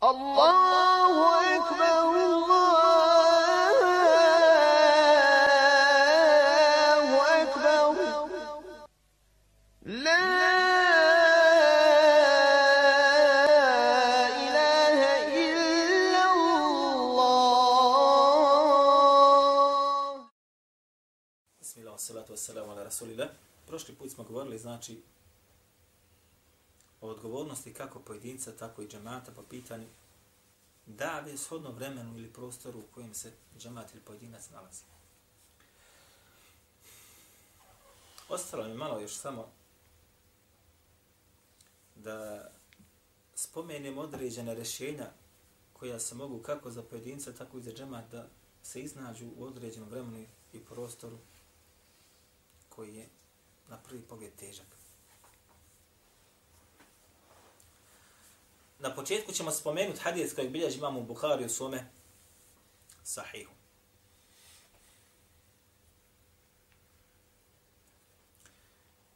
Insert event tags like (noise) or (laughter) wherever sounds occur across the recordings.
Allahu ekber, Allahu ekber, la ilahe illa Allah. Bismillah, salatu wassalamu ala rasulillah. Prošli put smo govorili, znači, o odgovornosti kako pojedinca, tako i džemata po pitanju da bi shodno vremenu ili prostoru u kojem se džemat ili pojedinac nalazi. Ostalo mi malo još samo da spomenem određene rješenja koja se mogu kako za pojedinca, tako i za džemat da se iznađu u određenom vremenu i prostoru koji je na prvi pogled težak. na početku ćemo spomenuti hadis kojeg bilježi imam u Bukhari u svome sahihu.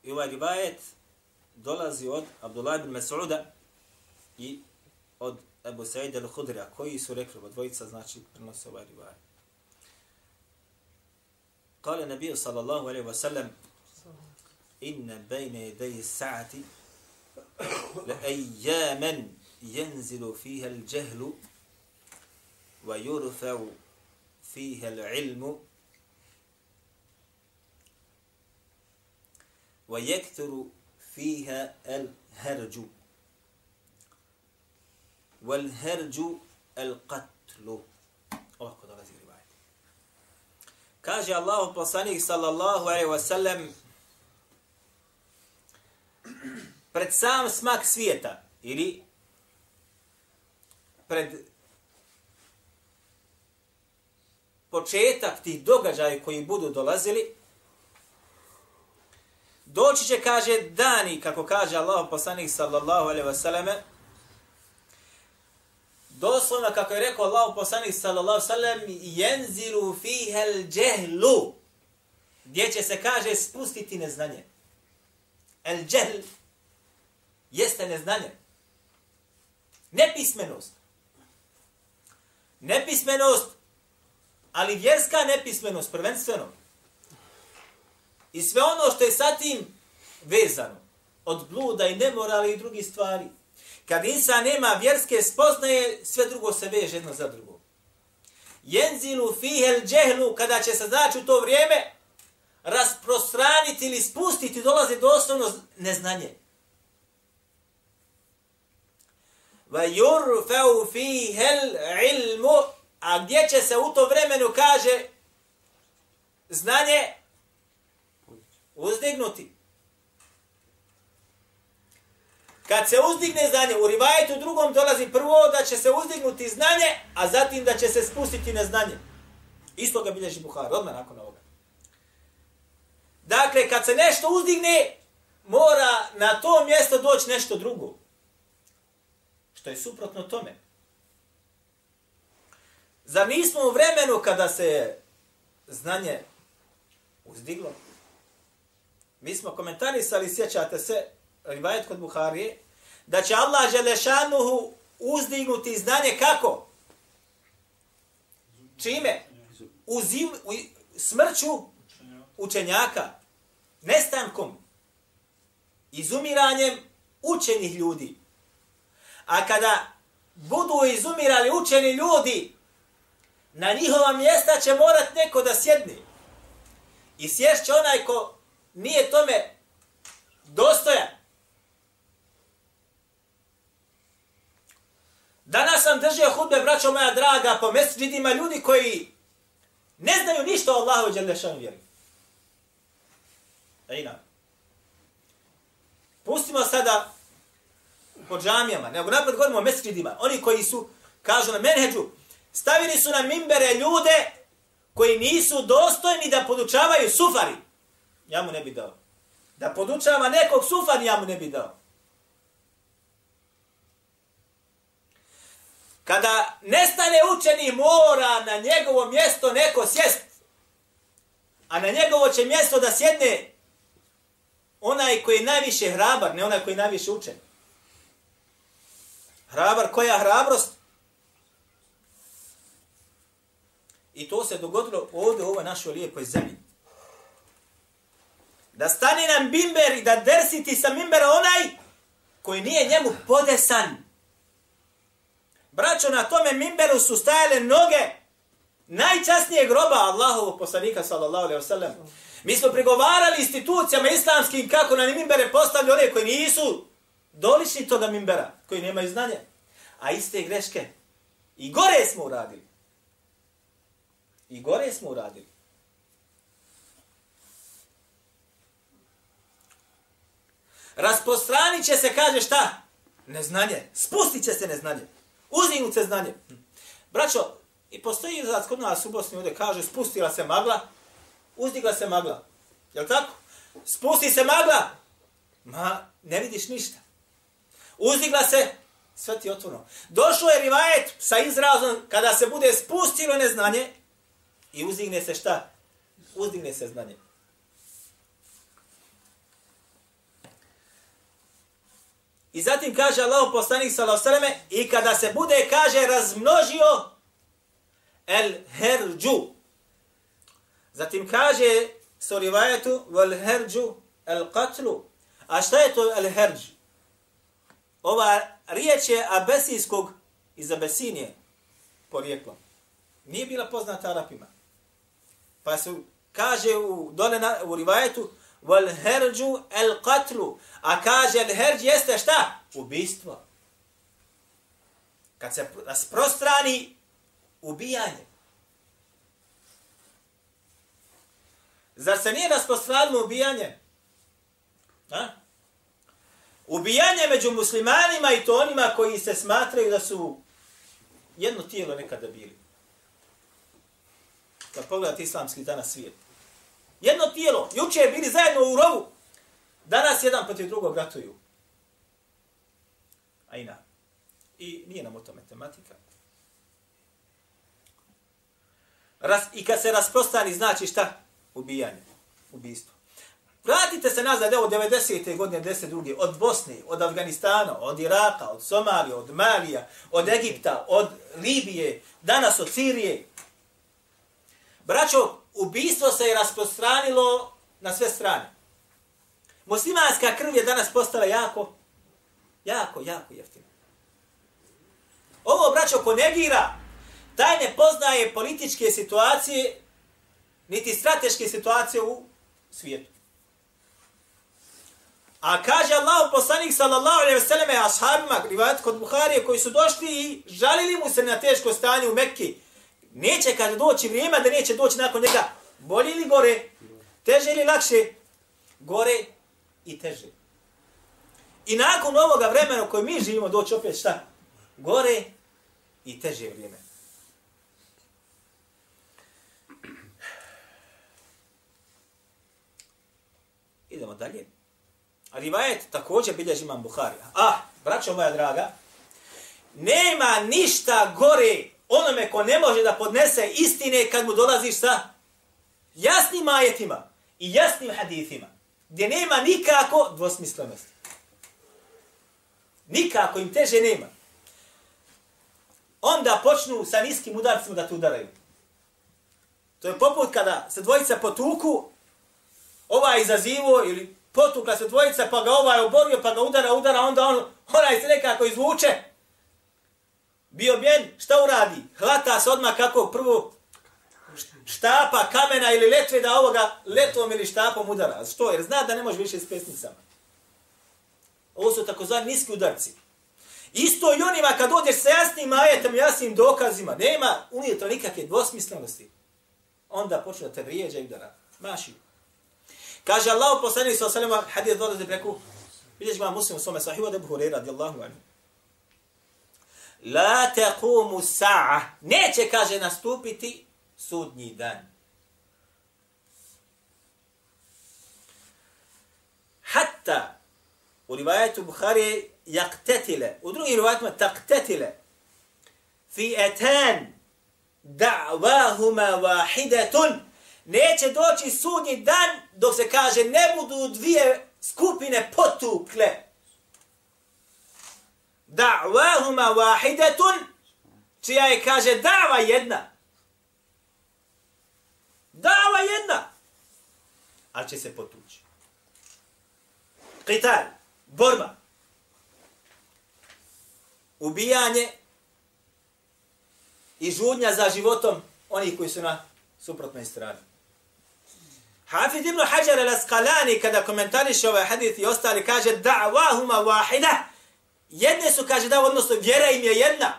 I ovaj ribajet dolazi od Abdullah ibn Mas'uda i od Ebu Sa'id al-Khudra, koji su rekli, od dvojica znači prenose ovaj ribajet. Kale nabiju sallallahu alaihi wa sallam, inne bejne jedeji sa'ati le ejjamen ينزل فيها الجهل ويرفع فيها العلم ويكثر فيها الهرج والهرج القتل ovako dolazi rivajet. Kaže Allah poslanik sallallahu alaihi wa sallam pred sam smak svijeta ili pred početak tih događaja koji budu dolazili, doći će, kaže, dani, kako kaže Allah poslanik sallallahu alaihi wasallame, doslovno, kako je rekao Allah poslanik sallallahu alaihi wa sallam, jenzilu fihel džehlu, gdje će se, kaže, spustiti neznanje. El džehl jeste neznanje. Nepismenost. Nepismenost, ali vjerska nepismenost, prvenstveno. I sve ono što je sa tim vezano, od bluda i nemorala i drugih stvari. Kad insan nema vjerske spoznaje, sve drugo se veže jedno za drugo. Jenzilu fihel džehlu, kada će se znači u to vrijeme rasprostraniti ili spustiti, dolazi doslovno neznanje. Va فِيهَ الْعِلْمُ. Ilmu a gdje će se u to vremenu kaže znanje uzdignuti? Kad se uzdigne znanje u rivajetu drugom dolazi prvo da će se uzdignuti znanje a zatim da će se spustiti na znanje. Isto ga bilježi Buhar odmah nakon ovoga. Dakle kad se nešto uzdigne mora na to mjesto doći nešto drugo što je suprotno tome. Zar nismo u vremenu kada se znanje uzdiglo? Mi smo komentarisali, sjećate se, rivajet kod Buharije, da će Allah Želešanuhu uzdignuti znanje kako? Čime? Uzim, u, smrću učenjaka, nestankom, izumiranjem učenih ljudi. A kada budu izumirali učeni ljudi, na njihova mjesta će morat neko da sjedni. I sješće onaj ko nije tome dostojan. Danas sam držio hudbe, braćo moja draga, po mesečidima ljudi koji ne znaju ništa o Allahu i Đelešanu vjeri. Ejna. Pustimo sada po džamijama, nego napred govorimo o mesečidima. Oni koji su, kažu na menheđu, stavili su na mimbere ljude koji nisu dostojni da podučavaju sufari. Ja mu ne bi dao. Da podučava nekog sufari, ja mu ne bi dao. Kada nestane učeni, mora na njegovo mjesto neko sjest. A na njegovo će mjesto da sjedne onaj koji je najviše hrabar, ne onaj koji je najviše učen. Hrabar, koja hrabrost? I to se dogodilo ovdje u ovoj našoj lijepoj zemlji. Da stane nam bimber i da dersiti sa mimbera onaj koji nije njemu podesan. Braćo, na tome mimberu su stajale noge najčasnijeg groba Allahovog poslanika, sallallahu alaihi ve sellem. Mi smo prigovarali institucijama islamskim kako na mimbere postavljaju one koji nisu dolični toga mimbera, koji nemaju znanje. A iste greške i gore smo uradili. I gore smo uradili. Rasprostranit će se, kaže šta? Neznanje. Spustit će se neznanje. Uzdignut se znanje. Braćo, i postoji izraz kod nas u Bosni ovdje kaže spustila se magla, uzdigla se magla. Jel tako? Spusti se magla. Ma, ne vidiš ništa. Uzdigla se, sve ti otvorno. Došlo je rivajet sa izrazom kada se bude spustilo neznanje i uzdigne se šta? Uzdigne se znanje. I zatim kaže Allah poslanik sallallahu i kada se bude kaže razmnožio el herđu. Zatim kaže su rivajetu vel herđu el katlu. A šta je to el herđ? Ova riječ je abesijskog iz Abesinije porijeklom. Nije bila poznata Arapima. Pa se kaže u, dole na, u rivajetu wal herđu el katlu. A kaže el herđ jeste šta? Ubistvo. Kad se rasprostrani ubijanje. Zar se nije rasprostranilo ubijanje? Ha? Ubijanje među muslimanima i to onima koji se smatraju da su jedno tijelo nekada bili. Kad pogledate islamski danas svijet. Jedno tijelo. Juče je bili zajedno u rovu. Danas jedan protiv drugog ratuju. A i. I nije nam o tome tematika. Ras, I kad se rasprostani, znači šta? Ubijanje. Ubijstvo. Vratite se nazad, evo, 90. godine, 10. od Bosne, od Afganistana, od Iraka, od Somalije, od Malija, od Egipta, od Libije, danas od Sirije. Braćo, ubistvo se je rasprostranilo na sve strane. Muslimanska krv je danas postala jako, jako, jako jeftina. Ovo, braćo, ko negira, taj ne poznaje političke situacije, niti strateške situacije u svijetu. A kaže Allah poslanik sallallahu alejhi ve selleme ashabima rivayet kod Buharije koji su došli i žalili mu se na teško stanje u Mekki. Neće kad doći vrijeme da neće doći nakon njega. Bolje ili gore? Teže ili lakše? Gore i teže. I nakon ovoga vremena koje mi živimo doći opet šta? Gore i teže vrijeme. Idemo dalje. Rivajet također bilježi imam Buharija. Ah, braćo moja draga, nema ništa gore onome ko ne može da podnese istine kad mu dolaziš sa jasnim ajetima i jasnim hadithima, gdje nema nikako dvosmislenosti. Nikako im teže nema. Onda počnu sa niskim udarcima da te udaraju. To je poput kada se dvojica potuku, ova izazivo ili potukla se dvojica, pa ga ovaj oborio, pa ga udara, udara, onda on, onaj se nekako izvuče. Bio bjen, šta uradi? Hlata se odmah kako prvo štapa, kamena ili letve da ovoga letvom ili štapom udara. Što? Jer zna da ne može više s pesnicama. Ovo su takozvani niski udarci. Isto i onima kad odeš sa jasnim ajetom, jasnim dokazima, nema unijeto nikakve dvosmislenosti. Onda počne da te vrijeđa i udara. Maši. Kaže Allah poslanik sa salama hadith dolazi preko vidiš ga muslim u svome sahihu od Ebu Hureyra radijallahu anhu. La tequmu sa'a. Neće, kaže, nastupiti sudnji dan. Hatta u rivajetu Bukhari jaktetile, u drugim rivajetima taktetile, fi etan da'vahuma wahidatun neće doći sudnji dan dok se kaže ne budu dvije skupine potukle. da'wahuma wahidatun, čija je, kaže, dava jedna. Dava jedna. Ali će se potući. Qital, borba. Ubijanje i žudnja za životom onih koji su na suprotnoj strani. Hafid ibn Hajar al-Asqalani kada komentariše ovaj hadith i ostali kaže da'wahuma wahida. Jedne su kaže da odnosno vjera im je jedna.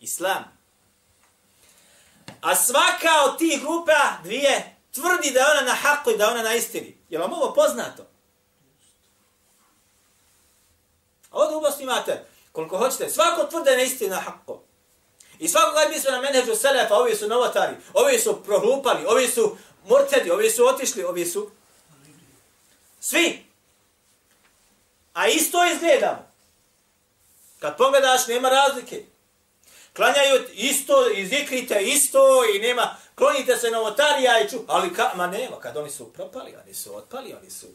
Islam. A svaka od tih grupa dvije tvrdi da je ona na haku i da je ona na istini. Je vam ovo poznato? A ovdje ubost imate koliko hoćete. Svako tvrde na istini na haku. I svako kada misle na menedžu selefa, ovi su novotari, ovi su prohlupali, ovi su murtedi, ovi su otišli, ovi su... Svi. A isto izgledamo. Kad pogledaš, nema razlike. Klanjaju isto, i zikrite isto, i nema... Klonite se novotarija i ču... Ali ka, ma nema, kad oni su propali, oni su otpali, oni su...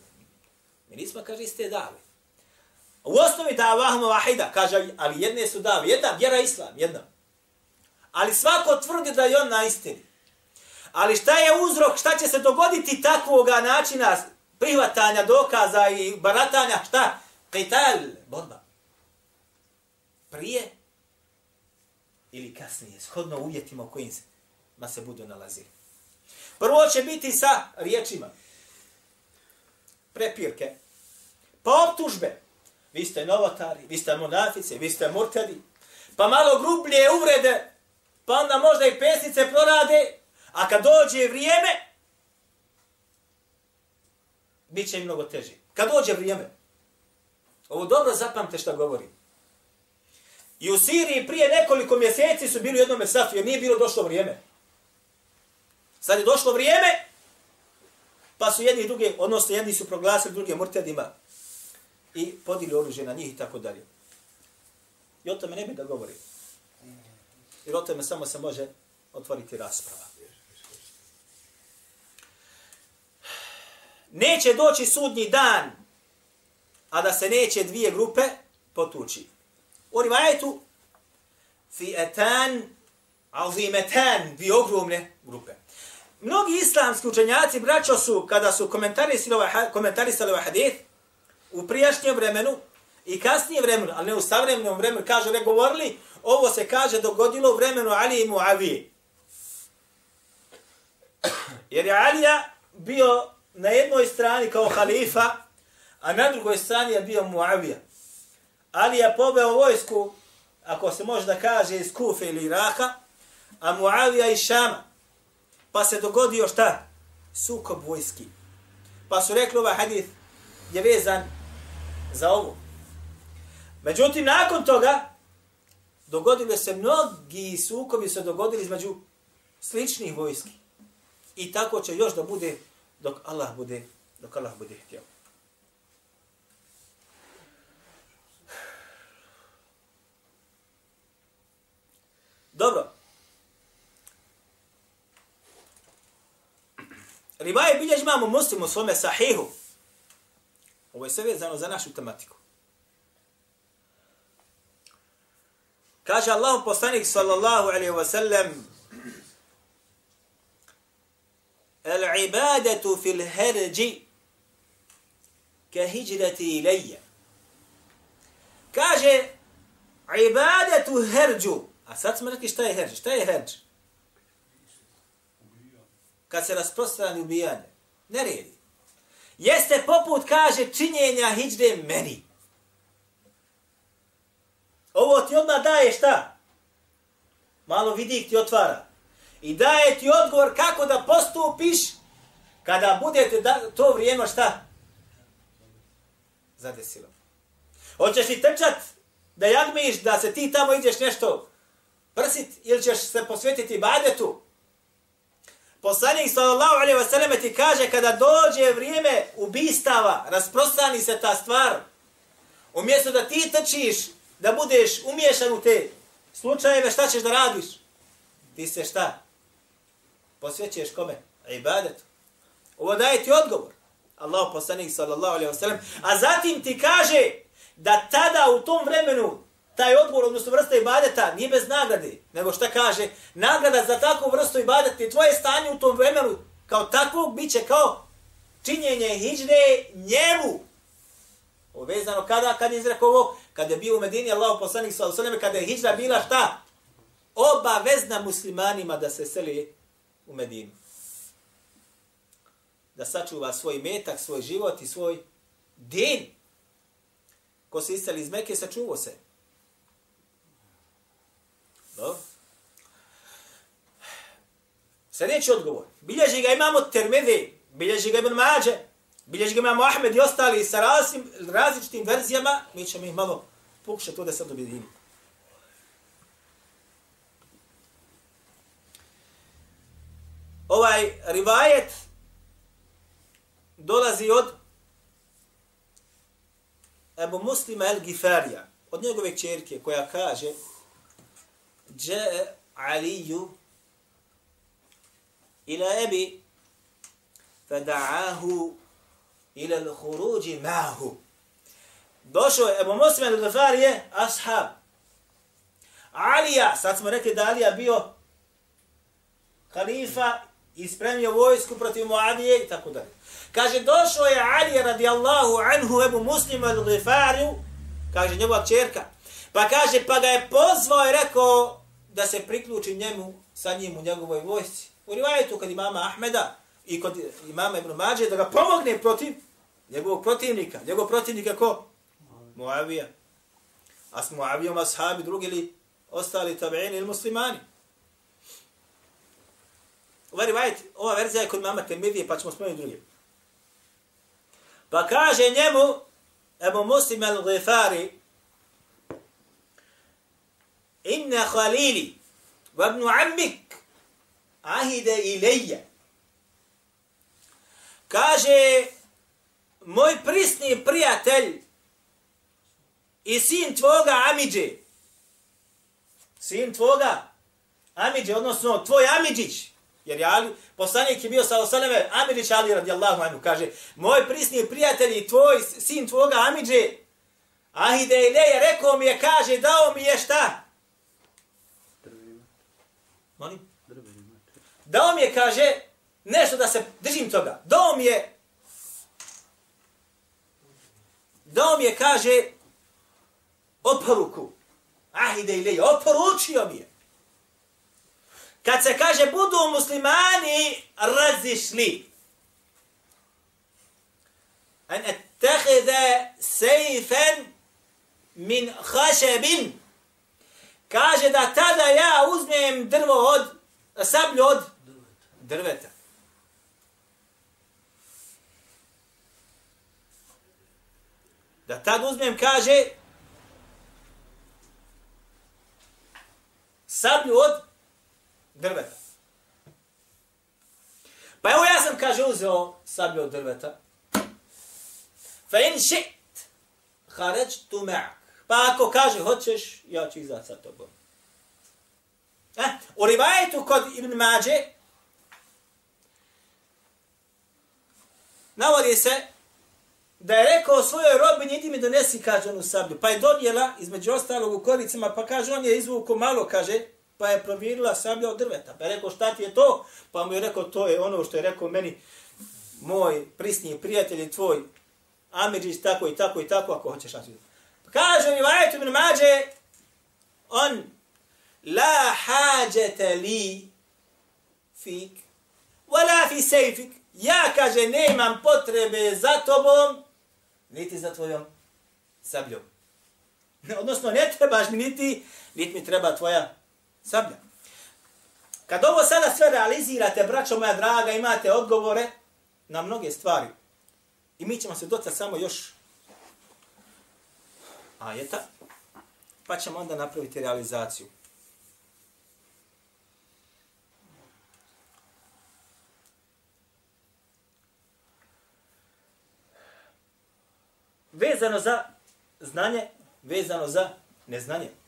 Mi nismo, kaže, iste dave. U osnovi da Allahuma vahida, kaže, ali jedne su dave, Jedna, vjera islam, jedna. Ali svako tvrdi da je on na istini. Ali šta je uzrok, šta će se dogoditi takvoga načina prihvatanja dokaza i baratanja, šta? Qital, borba. Prije ili kasnije, shodno uvjetima u kojim se, ma se budu nalazili. Prvo će biti sa riječima. Prepirke. Pa optužbe. Vi ste novotari, vi ste monafice, vi ste murtadi. Pa malo grublje uvrede, pa onda možda i pesnice prorade, a kad dođe vrijeme, bit će im mnogo teže. Kad dođe vrijeme, ovo dobro zapamte što govorim. I u Siriji prije nekoliko mjeseci su bili u jednom safu, jer nije bilo došlo vrijeme. Sad je došlo vrijeme, pa su jedni i drugi, odnosno jedni su proglasili druge murtedima i podili oružje na njih i tako dalje. I o tome ne bi da govori. Jer o tome samo se može otvoriti rasprava. Neće doći sudnji dan, a da se neće dvije grupe potući. U rivajetu fi etan azimetan, dvije ogromne grupe. Mnogi islamski učenjaci, braćo su, kada su komentarisali ovaj, komentarisali ovaj hadith, u prijašnjem vremenu i kasnije vremenu, ali ne u savremenom vremenu, kaže, ne govorili, ovo se kaže dogodilo u vremenu Ali i Muavije. Jer je Alija bio na jednoj strani kao halifa, a na drugoj strani je bio Muavija. Ali je poveo vojsku, ako se može da kaže, iz Kufe ili Iraka, a Muavija iz Šama. Pa se dogodio šta? Sukob vojski. Pa su rekli ovaj hadith je vezan za ovo. Međutim, nakon toga, dogodilo se mnogi sukobi se dogodili između sličnih vojski. I tako će još da bude dok Allah bude, dok Allah bude htio. Dobro. Rivaje biljež imamo muslim u svome sahihu. Ovo je sve vezano za našu tematiku. Kaže Allah poslanik sallallahu alaihi wa sallam العبادة في الهرج كهجرتي إلي kaže ibadetu herđu. A sad smo rekli šta je herđ? Šta je herđ? Kad se rasprostrani ubijanje. Ne redi. Jeste poput, kaže, činjenja hijdre meni. Ovo ti odmah daje šta? Malo vidi ti otvara. I daje ti odgovor kako da postupiš kada budete da, to vrijeme šta? Zadesilo. Hoćeš li trčat da jagmiš da se ti tamo ideš nešto prsit ili ćeš se posvetiti badetu? Poslanik sallallahu alejhi ve selleme ti kaže kada dođe vrijeme ubistava, rasprostrani se ta stvar. Umjesto da ti trčiš, da budeš umiješan u te slučajeve, šta ćeš da radiš? Ti se šta? Posvećuješ kome? Ibadetu. Ovo daje ti odgovor. Allah poslanik sallallahu alejhi ve sellem, a zatim ti kaže da tada u tom vremenu taj odgovor, odnosno vrsta ibadeta, nije bez nagrade, nego šta kaže, nagrada za takvu vrstu ibadeta i tvoje stanje u tom vremenu kao takvog bit će kao činjenje hijdre njemu. Ovezano kada, kad je izrekao ovo, kada je bio u Medini, Allah poslanik sallallahu sa osaleme, kada je hijdra bila šta? Obavezna muslimanima da se seli u Medinu. Da sačuva svoj metak, svoj život i svoj din. Ko se istali iz Mekke, sačuvao se. Dobro. Sljedeći odgovor. Bilježi ga imamo Termedi, bilježi ga Ibn Mađe, bilježi ga imamo Ahmed i ostali sa različitim, različitim verzijama. Mi ćemo ih malo pokušati to da sad objedinimo. ovaj rivajet dolazi od Ebu Muslima El Gifarija, od njegove čerke koja kaže Dže Aliju ila Ebi fada'ahu ila l'huruđi ma'hu. Došao je Ebu Muslima El Gifarije, ashab. Alija, sad smo rekli da Alija bio khalifa i spremio vojsku protiv Muadije i tako dalje. Kaže, došao je Ali radijallahu anhu Ebu Muslima al-Ghafari, kaže njegova čerka, pa kaže, pa ga je pozvao i rekao, da se priključi njemu sa njim u njegovoj vojsci. U rivajetu kod imama Ahmeda i kod imama Ibn Mađe da ga pomogne protiv njegovog protivnika. Njegov protivnika ko? Muavija. A s Muavijom ashabi drugi ili ostali tabiini ili muslimani. Ova rivajet, ova verzija je kod mama Tirmidije, pa ćemo spomenuti drugi. Pa kaže njemu, Ebu Muslim al-Ghifari, inna khalili wa ibn ammik ahide ilayya. Kaže moj prisni prijatelj i sin tvoga Amidže. Sin tvoga Amidže odnosno tvoj Amidžić jer je Ali, poslanik je bio sa Osaleme Amidžić Ali radijallahu anhu kaže moj prisni prijatelj i tvoj sin tvoga Amidže ahide ilayya rekao mi je kaže dao mi je šta Molim? Dao mi je, kaže, nešto da se držim toga. Dao mi je, dao mi je, kaže, oporuku. Ahide ide oporučio mi je. Kad se kaže, budu muslimani razišli. An ettehide sejfen min hašebin. Kaže da tada ja uzmem drvo od, sablju od drveta. Da tad uzmem, kaže, sablju od drveta. Pa evo ja sam, kaže, uzeo sablje od drveta. Fa in šit, hareć tu me'ak. Pa ako kaže hoćeš, ja ću izaći sa tobom. Eh, u rivajetu kod Ibn Mađe navodi se da je rekao svojoj robinji, idi mi donesi, kaže onu sablju. Pa je donijela, između ostalog u koricima, pa kaže, on je izvuko malo, kaže, pa je provjerila sablja od drveta. Pa je rekao, šta ti je to? Pa mu je rekao, to je ono što je rekao meni, moj prisni prijatelj i tvoj Amirđić, tako i tako i tako, ako hoćeš naći. Pa kaže mi vajet ibn Mađe, on la hađete li fik, wala fi sejfik. Ja, kaže, nemam potrebe za tobom, niti za tvojom sabljom. (laughs) Odnosno, ne trebaš mi niti, niti mi treba tvoja sablja. Kad ovo sada sve realizirate, braćo moja draga, imate odgovore na mnoge stvari. I mi ćemo se docati samo još ajeta, pa ćemo onda napraviti realizaciju. Vezano za znanje, vezano za neznanje.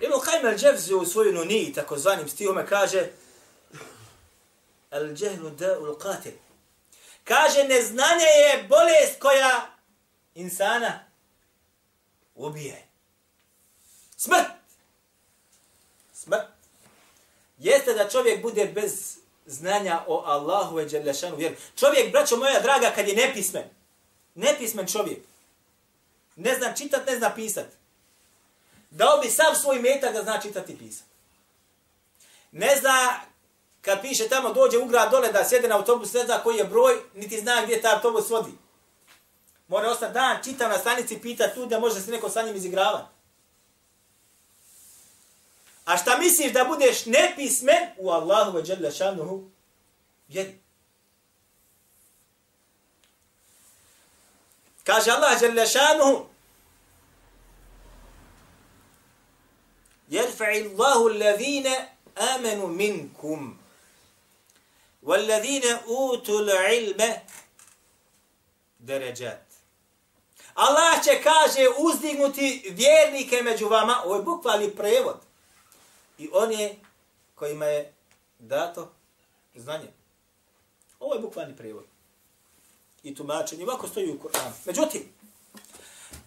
Ibn Qajm al-đevzi u svoju nuniji, takozvanim stihome, kaže al-đehlu da'ul qatil. Kaže, neznanje je bolest koja insana ubije. Smrt! Smrt. Jeste da čovjek bude bez znanja o Allahu ve Đelešanu vjeru. Čovjek, braćo moja draga, kad je nepismen, nepismen čovjek, ne zna čitat, ne zna pisat, dao bi sav svoj metak da zna čitati i. Ne zna, kad piše tamo, dođe u grad dole da sjede na autobus, ne zna koji je broj, niti zna gdje ta autobus vodi. Mora ostati dan, čita na stanici, pita tu da može se neko sa njim izigravati. A šta misliš da budeš nepismen u Allahu ve dželle šanuhu? Vjeri. Kaže Allah dželle šanuhu يرفع الله الذين آمنوا منكم والذين أوتوا العلم درجات Allah će, kaže, uzdignuti vjernike među vama. Ovo je bukvalni prevod i one kojima je dato znanje. Ovo je bukvalni prijevod. I tumačenje. Ovako stoji u Koranu. Međutim,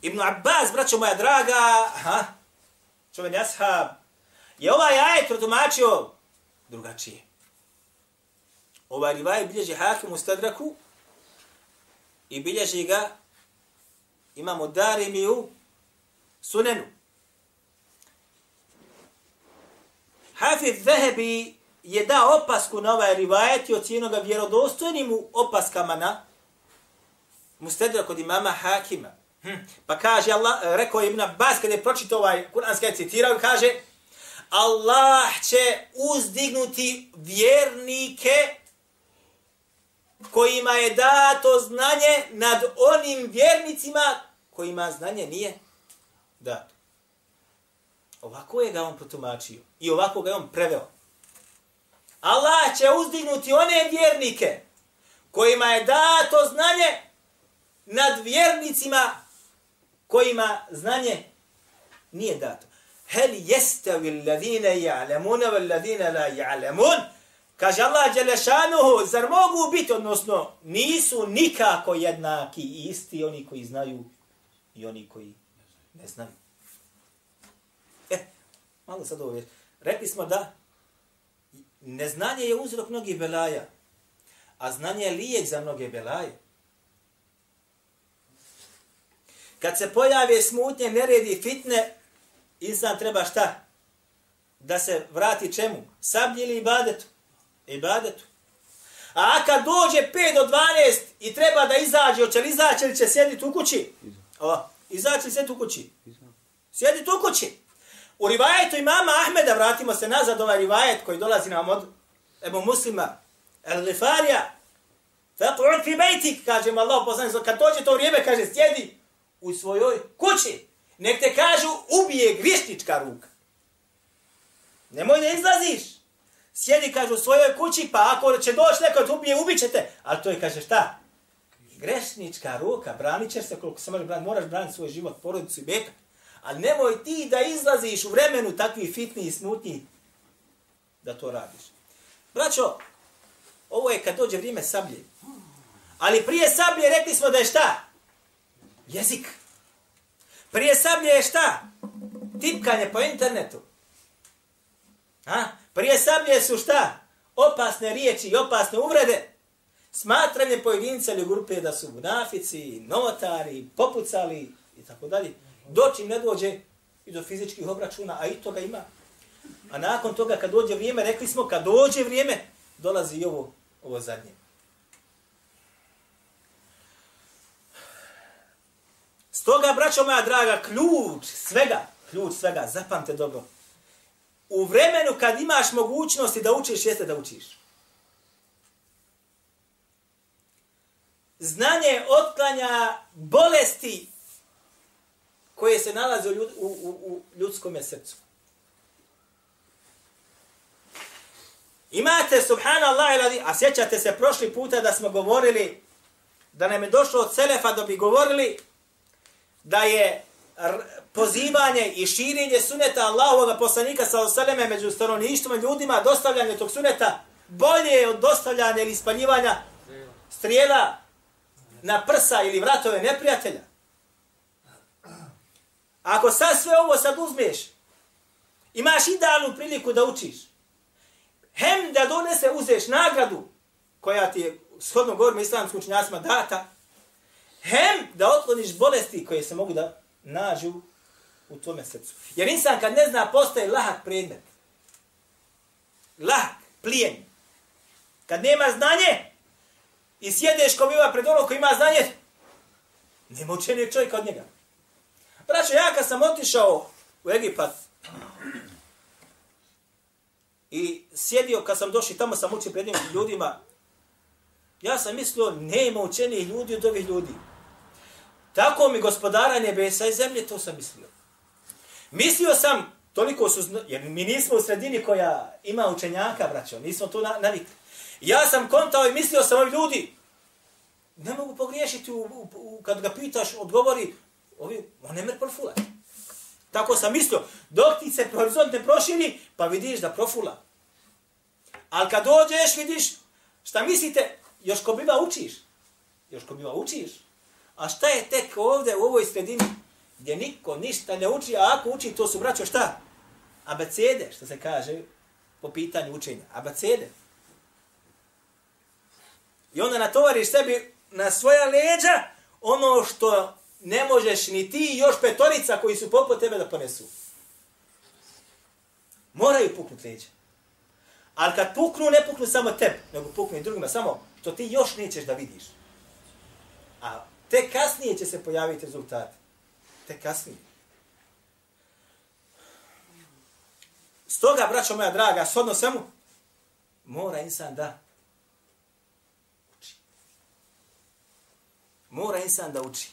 Ibn Abbas, braćo moja draga, ha, čuven ashab, je ovaj ajet protumačio drugačije. Ovaj rivaj bilježi hakim u stadraku i bilježi ga imamo Darimiju sunenu. Hafiz Zehebi je da opasku na ovaj rivajet i ocijenio ga vjerodostojnim u opaskama na mustedra kod imama Hakima. Hm. Pa kaže Allah, eh, rekao je Ibn Abbas kada je pročito ovaj kuranski citirao, kaže Allah će uzdignuti vjernike kojima je dato znanje nad onim vjernicima kojima znanje nije dato. Ovako je ga on protumačio. I ovako ga je on preveo. Allah će uzdignuti one vjernike kojima je dato znanje nad vjernicima kojima znanje nije dato. Hel jestavi alladhina ladine ja'lemune ve la ja'lamun? Kaže Allah Đelešanuhu, zar mogu biti, odnosno nisu nikako jednaki i isti oni koji znaju i oni koji ne znaju. E, malo sad ovo Rekli smo da neznanje je uzrok mnogih belaja, a znanje je lijek za mnoge belaje. Kad se pojave smutnje, neredi, fitne, insan treba šta? Da se vrati čemu? Sablji ili ibadetu? Ibadetu. A kad dođe 5 do 12 i treba da izađe, hoće li izaći ili će sjediti u kući? O, izaći li sjediti u kući? Sjediti u kući. U rivajetu imama Ahmeda, vratimo se nazad ovaj rivajet koji dolazi nam od Ebu Muslima, El Lifarija, Faq'ud fi bejtik, kaže mu Allah poslani, kad dođe to vrijeme, kaže, sjedi u svojoj kući. Nek te kažu, ubije gvišnička ruka. Nemoj da izlaziš. Sjedi, kaže, u svojoj kući, pa ako će doći neko da ubije, ubit ćete. Ali to je, kaže, šta? Grešnička ruka, branit ćeš se koliko se može braniti, moraš braniti svoj život, porodicu i bekat. Ali nemoj ti da izlaziš u vremenu takvi fitni i smutni da to radiš. Braćo, ovo je kad dođe vrijeme sablje. Ali prije sablje rekli smo da je šta? Jezik. Prije sablje je šta? Tipkanje po internetu. Ha? Prije sablje su šta? Opasne riječi i opasne uvrede. Smatranje pojedinca ili grupe da su munafici, novotari, popucali i tako dalje doći ne dođe i do fizičkih obračuna, a i toga ima. A nakon toga, kad dođe vrijeme, rekli smo, kad dođe vrijeme, dolazi i ovo, ovo zadnje. Stoga, braćo moja draga, ključ svega, ključ svega, zapamte dobro. U vremenu kad imaš mogućnosti da učiš, jeste da učiš. Znanje otklanja bolesti koje se nalaze u, ljud, u, u, u ljudskom srcu. Imate, subhanallah, a sjećate se prošli puta da smo govorili, da nam je došlo od Selefa da bi govorili da je pozivanje i širenje suneta Allahovog poslanika sa osaleme među stanovništvom ljudima, dostavljanje tog suneta bolje je od dostavljanja ili ispaljivanja strijela na prsa ili vratove neprijatelja. Ako sad sve ovo sad uzmeš, imaš idealnu priliku da učiš. Hem da donese, uzeš nagradu, koja ti je, shodno govorima islamskim učinjacima data, hem da otkloniš bolesti koje se mogu da nađu u tvome srcu. Jer insan kad ne zna, postaje lahak predmet. Lahak, plijen. Kad nema znanje i sjedeš ko biva pred ono ko ima znanje, nema učenijeg čovjeka od njega. Braćo, ja kad sam otišao u Egipat i sjedio kad sam došao tamo sam učio pred njim ljudima, ja sam mislio, nema učenijih ljudi od ovih ljudi. Tako mi gospodara nebesa i zemlje, to sam mislio. Mislio sam, toliko su, jer mi nismo u sredini koja ima učenjaka, braćo, nismo tu navikli. Ja sam kontao i mislio sam ovi ljudi, ne mogu pogriješiti u, u, u, kad ga pitaš, odgovori, ovi, on ne mer profula. Tako sam mislio, dok ti se horizont ne proširi, pa vidiš da profula. Ali kad dođeš, vidiš, šta mislite, još ko biva učiš. Još ko biva učiš. A šta je tek ovdje u ovoj sredini gdje niko ništa ne uči, a ako uči, to su braćo šta? Abecede, što se kaže po pitanju učenja. Abecede. I onda natovariš sebi na svoja leđa ono što ne možeš ni ti i još petorica koji su poput tebe da ponesu. Moraju puknut leđa. Ali kad puknu, ne puknu samo tebe, nego puknu i drugima, samo što ti još nećeš da vidiš. A te kasnije će se pojaviti rezultati. Te kasnije. Stoga, braćo moja draga, shodno svemu, mora insan da uči. Mora insan da uči.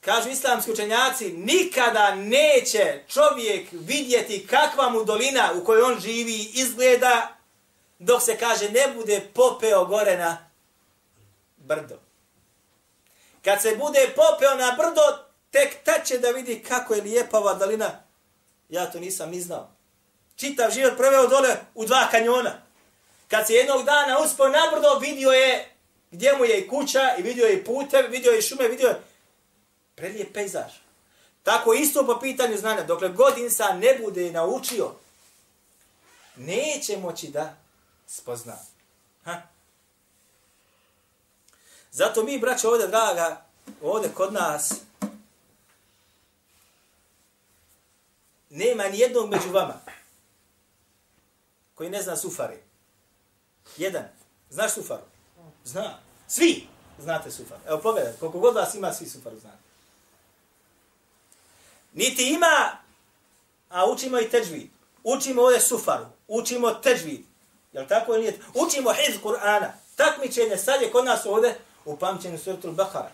Kažu islamski učenjaci, nikada neće čovjek vidjeti kakva mu dolina u kojoj on živi izgleda, dok se kaže ne bude popeo gore na brdo. Kad se bude popeo na brdo, tek ta će da vidi kako je lijepa ova dalina. Ja to nisam ni znao. Čitav život preveo dole u dva kanjona. Kad se jednog dana uspio na brdo, vidio je gdje mu je i kuća, i vidio je i putev, vidio je i šume, vidio je Prelijep pejzaž. Tako isto po pitanju znanja, dokle god insan ne bude naučio, neće moći da spozna. Ha? Zato mi, braće, ovdje, draga, ovdje kod nas, nema ni jednog među vama koji ne zna sufare. Jedan. Znaš sufaru? Zna. Svi znate sufaru. Evo pogledaj, koliko god vas ima, svi sufaru znate. Niti ima, a učimo i teđvid. Učimo ovdje sufaru, učimo teđvid. Jel tako ili nije? Učimo hiz Kur'ana. Takmičenje sad je kod nas ovdje u pamćenju suratul Bahara.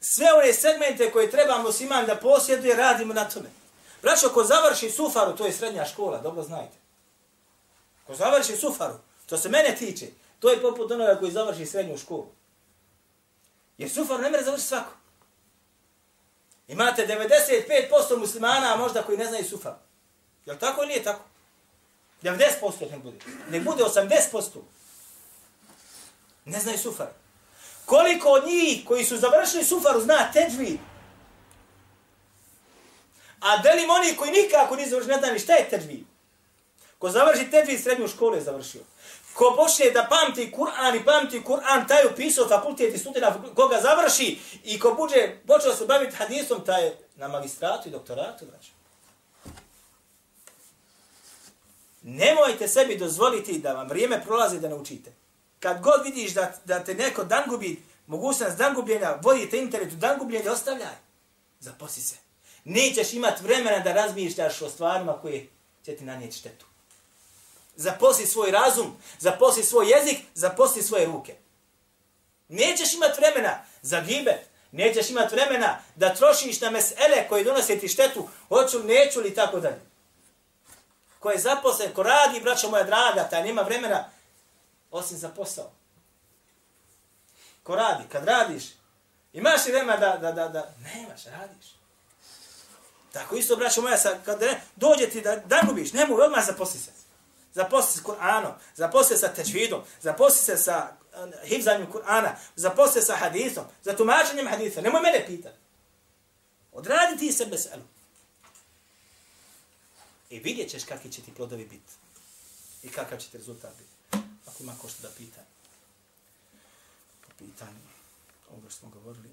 Sve one segmente koje treba musliman da posjeduje, radimo na tome. Braćo, ko završi sufaru, to je srednja škola, dobro znajte. Ko završi sufaru, to se mene tiče, to je poput onoga koji završi srednju školu. Jer sufar ne mere završiti svako. Imate 95% muslimana, a možda koji ne znaju sufar. Je tako ili nije tako? 90% ne bude. Ne bude 80%. Ne znaju sufar. Koliko od njih koji su završili sufaru zna teđvi? A delim oni koji nikako nisu završili, ne znaju šta je teđvi? Ko završi teđvi, srednju školu je završio. Ko počne da pamti Kur'an i pamti Kur'an, taj upisao fakultet i studija koga završi i ko buđe počeo se baviti hadisom, taj je na magistratu i doktoratu, znači. Nemojte sebi dozvoliti da vam vrijeme prolazi da naučite. Kad god vidiš da, da te neko dan gubi, mogućnost dan gubljenja, vodite internet u dan gubljenja, ostavljaj. Zaposi se. Nećeš imati vremena da razmišljaš o stvarima koje će ti nanijeti štetu zaposli svoj razum, zaposli svoj jezik, zaposli svoje ruke. Nećeš imati vremena za gibe, nećeš imati vremena da trošiš na mesele koje donose ti štetu, hoću neću li, tako dalje. Ko je zaposlen, ko radi, braćo moja draga, taj nema vremena osim za posao. Ko radi, kad radiš, imaš li vremena da, da, da, da, nemaš, radiš. Tako isto, braćo moja, sa, kad ne, dođe ti da, da gubiš, nemoj, odmah zaposli se zaposli se Kur'anom, zaposli se sa tečvidom, zaposli se sa uh, hivzanjem Kur'ana, se sa hadisom, za tumačenjem hadisa, nemoj mene pitati. Odradi ti se selu. I vidjet ćeš kakvi će ti plodovi biti. I kakav će ti rezultat biti. Ako ima ko što da pita. Po pitanju ovoga što smo govorili.